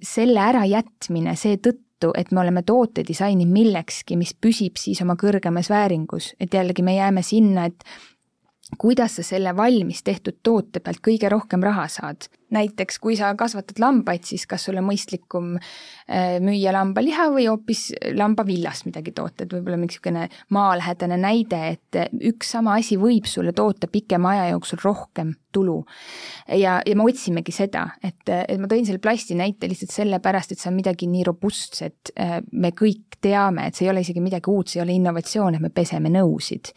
selle ärajätmine seetõttu, tõttu, et me oleme toote disaininud millekski, mis püsib siis oma kõrgemas vääringus, et jällegi me jääme sinna, et kuidas sa selle valmis tehtud toote pealt kõige rohkem raha saad. näiteks kui sa kasvatad lambaid, siis kas sul on mõistlikum äh, müüa lambaliha või hoopis lambavillast midagi toota, et võib-olla mingisugune maalähedane näide, et üks sama asi võib sulle toota pikema aja jooksul rohkem tulu. ja, ja me otsimegi seda, et, et ma tõin selle plasti näite lihtsalt sellepärast, et see on midagi nii robustset, äh, me kõik teame, et see ei ole isegi midagi uut, see ei ole innovatsioon, et me peseme nõusid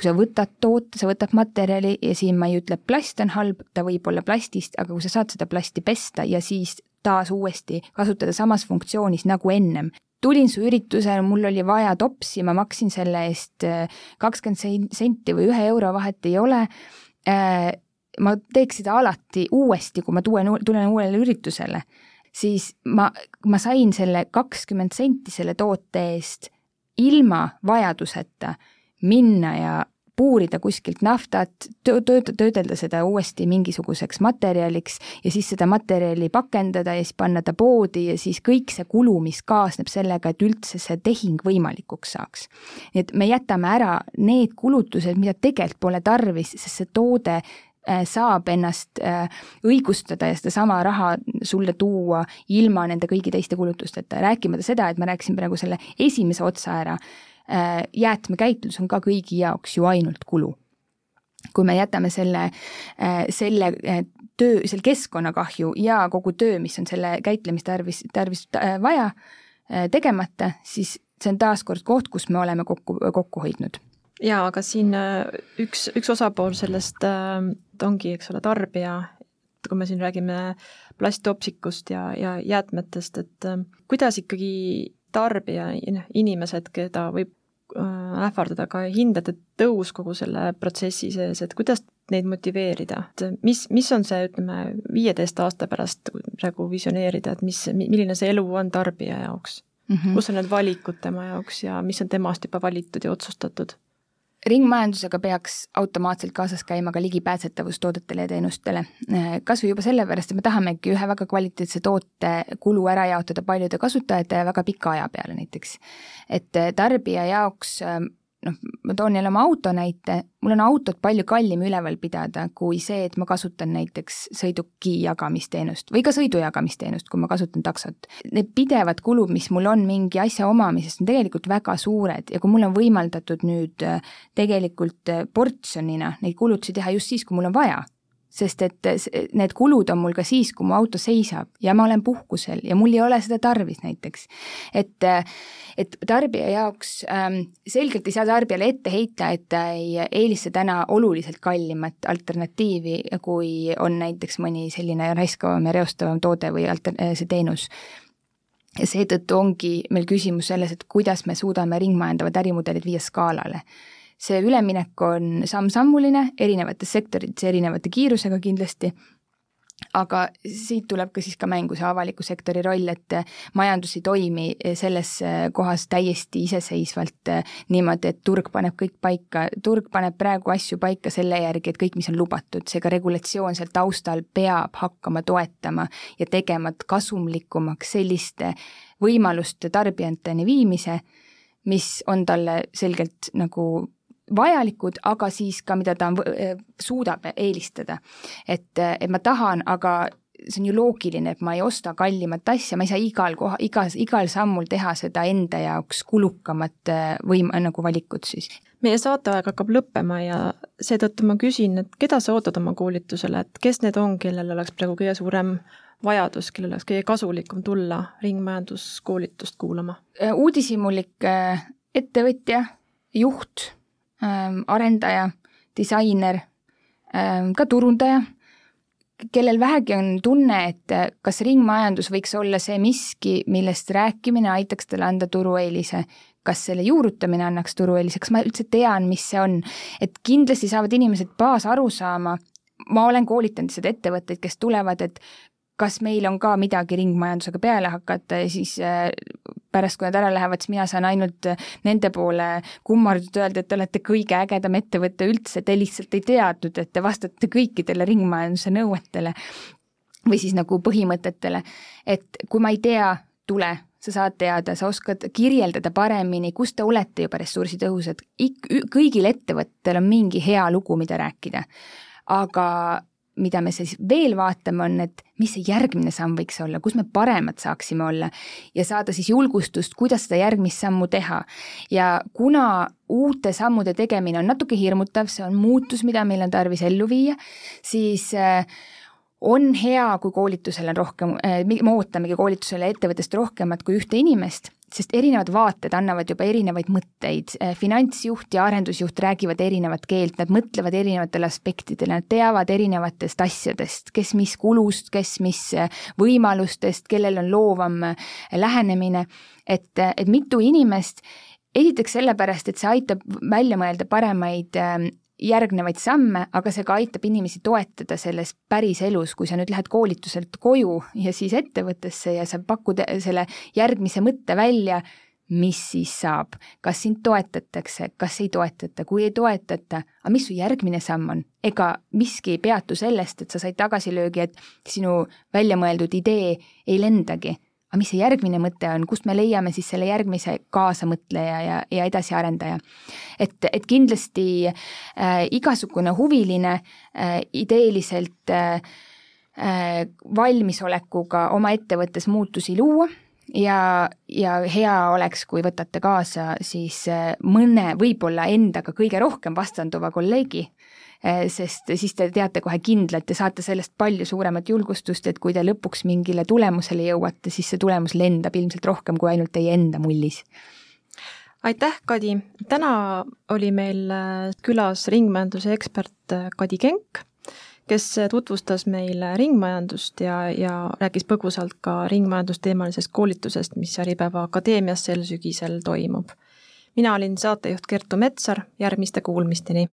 kui sa võtad toote, sa võtad materjali ja siin ma ei ütle, et plast on halb, ta võib olla plastist, aga kui sa saad seda plasti pesta ja siis taas uuesti kasutada samas funktsioonis nagu ennem, tulin su üritusele, mul oli vaja topsi, ma maksin selle eest äh, kakskümmend senti või ühe euro, vahet ei ole. Äh, ma teeks seda alati uuesti, kui ma tulen, tulen uuele üritusele, siis ma, ma sain selle kakskümmend senti selle toote eest ilma vajaduseta minna ja puurida kuskilt naftat, tööd-, töödelda seda uuesti mingisuguseks materjaliks ja siis seda materjali pakendada ja siis panna ta poodi ja siis kõik see kulu, mis kaasneb sellega, et üldse see tehing võimalikuks saaks. nii et me jätame ära need kulutused, mida tegelikult pole tarvis, sest see toode äh, saab ennast äh, õigustada ja sedasama raha sulle tuua ilma nende kõigi teiste kulutusteta, rääkimata seda, et ma rääkisin praegu selle esimese otsa ära jäätmekäitlus on ka kõigi jaoks ju ainult kulu. kui me jätame selle, äh, selle äh, töö, selle keskkonnakahju ja kogu töö, mis on selle käitlemist tarvis, vaja, tegemata, siis see on taaskord koht, kus me oleme kokku, kokku hoidnud jaa, aga siin üks, üks osapool sellest äh, ongi, eks ole, tarbija, kui me siin räägime plasttopsikust ja, ja jäätmetest, et äh, kuidas ikkagi tarbija, inimesed, keda võib Äh, ähvardada ka hindade tõus kogu selle protsessi sees, et kuidas neid motiveerida, et mis, mis on see, ütleme, viieteist aasta pärast praegu visioneerida, et mis, milline see elu on tarbija jaoks mm? -hmm. kus on need valikud tema jaoks ja mis on temast juba valitud ja otsustatud? Ringmajandusega peaks automaatselt kaasas käima ka ligipääsetavus toodetele ja teenustele. kas või juba sellepärast, et me tahamegi ühe väga kvaliteetse toote kulu ära jaotada paljude kasutajate ja väga pika aja peale näiteks. et tarbija jaoks noh, ma toon jälle oma auto näite, mul on autot palju kallim üleval pidada kui see, et ma kasutan näiteks sõiduki jagamisteenust või ka sõidu jagamisteenust, kui ma kasutan taksot. Need pidevad kulud, mis mul on mingi asja omamisest, on tegelikult väga suured ja kui mul on võimaldatud nüüd äh, tegelikult äh, portsjonina neid kulutusi teha just siis, kui mul on vaja sest et need kulud on mul ka siis, kui mu auto seisab ja ma olen puhkusel ja mul ei ole seda tarvis näiteks. et, et tarbija jaoks ähm, selgelt ei saa tarbijale ette heita, et ta ei eelista täna oluliselt kallimat alternatiivi, kui on näiteks mõni selline raiskavam ja reostavam toode või alter-, see teenus ja seetõttu ongi meil küsimus selles, et kuidas me suudame ringmajandavad ärimudelid viia skaalale see üleminek on samm-sammuline, erinevates sektorites erinevate kiirusega kindlasti, aga siit tuleb ka siis ka mängu see avaliku sektori roll, et majandus ei toimi selles kohas täiesti iseseisvalt niimoodi, et turg paneb kõik paika, turg paneb praegu asju paika selle järgi, et kõik, mis on lubatud, seega regulatsioon seal taustal peab hakkama toetama ja tegema kasumlikumaks selliste võimaluste tarbijateni viimise, mis on talle selgelt nagu vajalikud, aga siis ka, mida ta on, suudab eelistada. et, et ma tahan, aga see on ju loogiline, et ma ei osta kallimat asja, ma ei saa igal koha, igas, igal sammul teha seda enda jaoks kulukamat äh, võim-, nagu valikut siis. meie saateaeg hakkab lõppema ja seetõttu ma küsin, et keda sa ootad oma koolitusele, et kes need on, kellel oleks praegu kõige suurem vajadus, kellel oleks kõige kasulikum tulla ringmajanduskoolitust kuulama? Äh, uudishimulik äh, ettevõtja, juht, arendaja, disainer, ka turundaja kellel vähegi on tunne, et kas ringmajandus võiks olla see miski, millest rääkimine aitaks talle anda turueelise, kas selle juurutamine annaks turueelise, kas ma üldse tean, mis see on, et kindlasti saavad inimesed baasarusaama, ma olen koolitanud seda ettevõtteid, kes tulevad, et kas meil on ka midagi ringmajandusega peale hakata ja siis äh, pärast, kui nad ära lähevad, siis mina saan ainult äh, nende poole kummardada, öelda, et te olete kõige ägedam ettevõte üldse, te lihtsalt ei teadnud, et te vastate kõikidele ringmajanduse nõuetele või siis nagu põhimõtetele. et kui ma ei tea, tule, sa saad teada, sa oskad kirjeldada paremini, kus te olete juba ressursitõhusad, kõigil ettevõtetel on mingi hea lugu, mida rääkida. aga mida me siis veel vaatame, on, et mis see järgmine samm võiks olla, kus me paremad saaksime olla ja saada siis julgustust, kuidas seda järgmist sammu teha. ja kuna uute sammude tegemine on natuke hirmutav, see on muutus, mida meil on tarvis ellu viia, siis äh, on hea, kui koolitusel on rohkem, äh, me ootamegi koolitusele ettevõttest rohkemat kui ühte inimest sest erinevad vaated annavad juba erinevaid mõtteid, äh, finantsjuht ja arendusjuht räägivad erinevat keelt, nad mõtlevad erinevatele aspektidele, nad teavad erinevatest asjadest, kes mis kulust, kes mis äh, võimalustest, kellel on loovam äh, lähenemine, et, et mitu inimest esiteks sellepärast, et see aitab välja mõelda paremaid järgnevaid samme, aga see ka aitab inimesi toetada selles päriselus, kui sa nüüd lähed koolituselt koju ja siis ettevõttesse ja sa pakud selle järgmise mõtte välja, mis siis saab, kas sind toetatakse, kas ei toetata, kui ei toetata, aga mis su järgmine samm on? ega miski ei peatu sellest, et sa said tagasilöögi, et sinu välja mõeldud idee ei lendagi aga mis see järgmine mõte on, kust me leiame siis selle järgmise kaasamõtleja ja, ja edasiarendaja. et, et kindlasti äh, igasugune huviline äh, ideeliselt äh, äh, valmisolekuga oma ettevõttes muutusi luua ja, ja hea oleks, kui võtate kaasa siis äh, mõne võib-olla endaga kõige rohkem vastanduva kolleegi sest siis te teate kohe kindlalt ja saate sellest palju suuremat julgustust, et kui te lõpuks mingile tulemusele jõuate, siis see tulemus lendab ilmselt rohkem kui ainult teie enda mullis aitäh, Kadi! täna oli meil äh, külas ringmajanduse ekspert äh, Kadi Kenk, kes tutvustas meile ringmajandust ja, ja rääkis põgusalt ka ringmajandusteemalisest koolitusest, mis Äripäeva Akadeemias sel sügisel toimub. mina olin saatejuht Kertu Metsar, järgmiste kuulmisteni!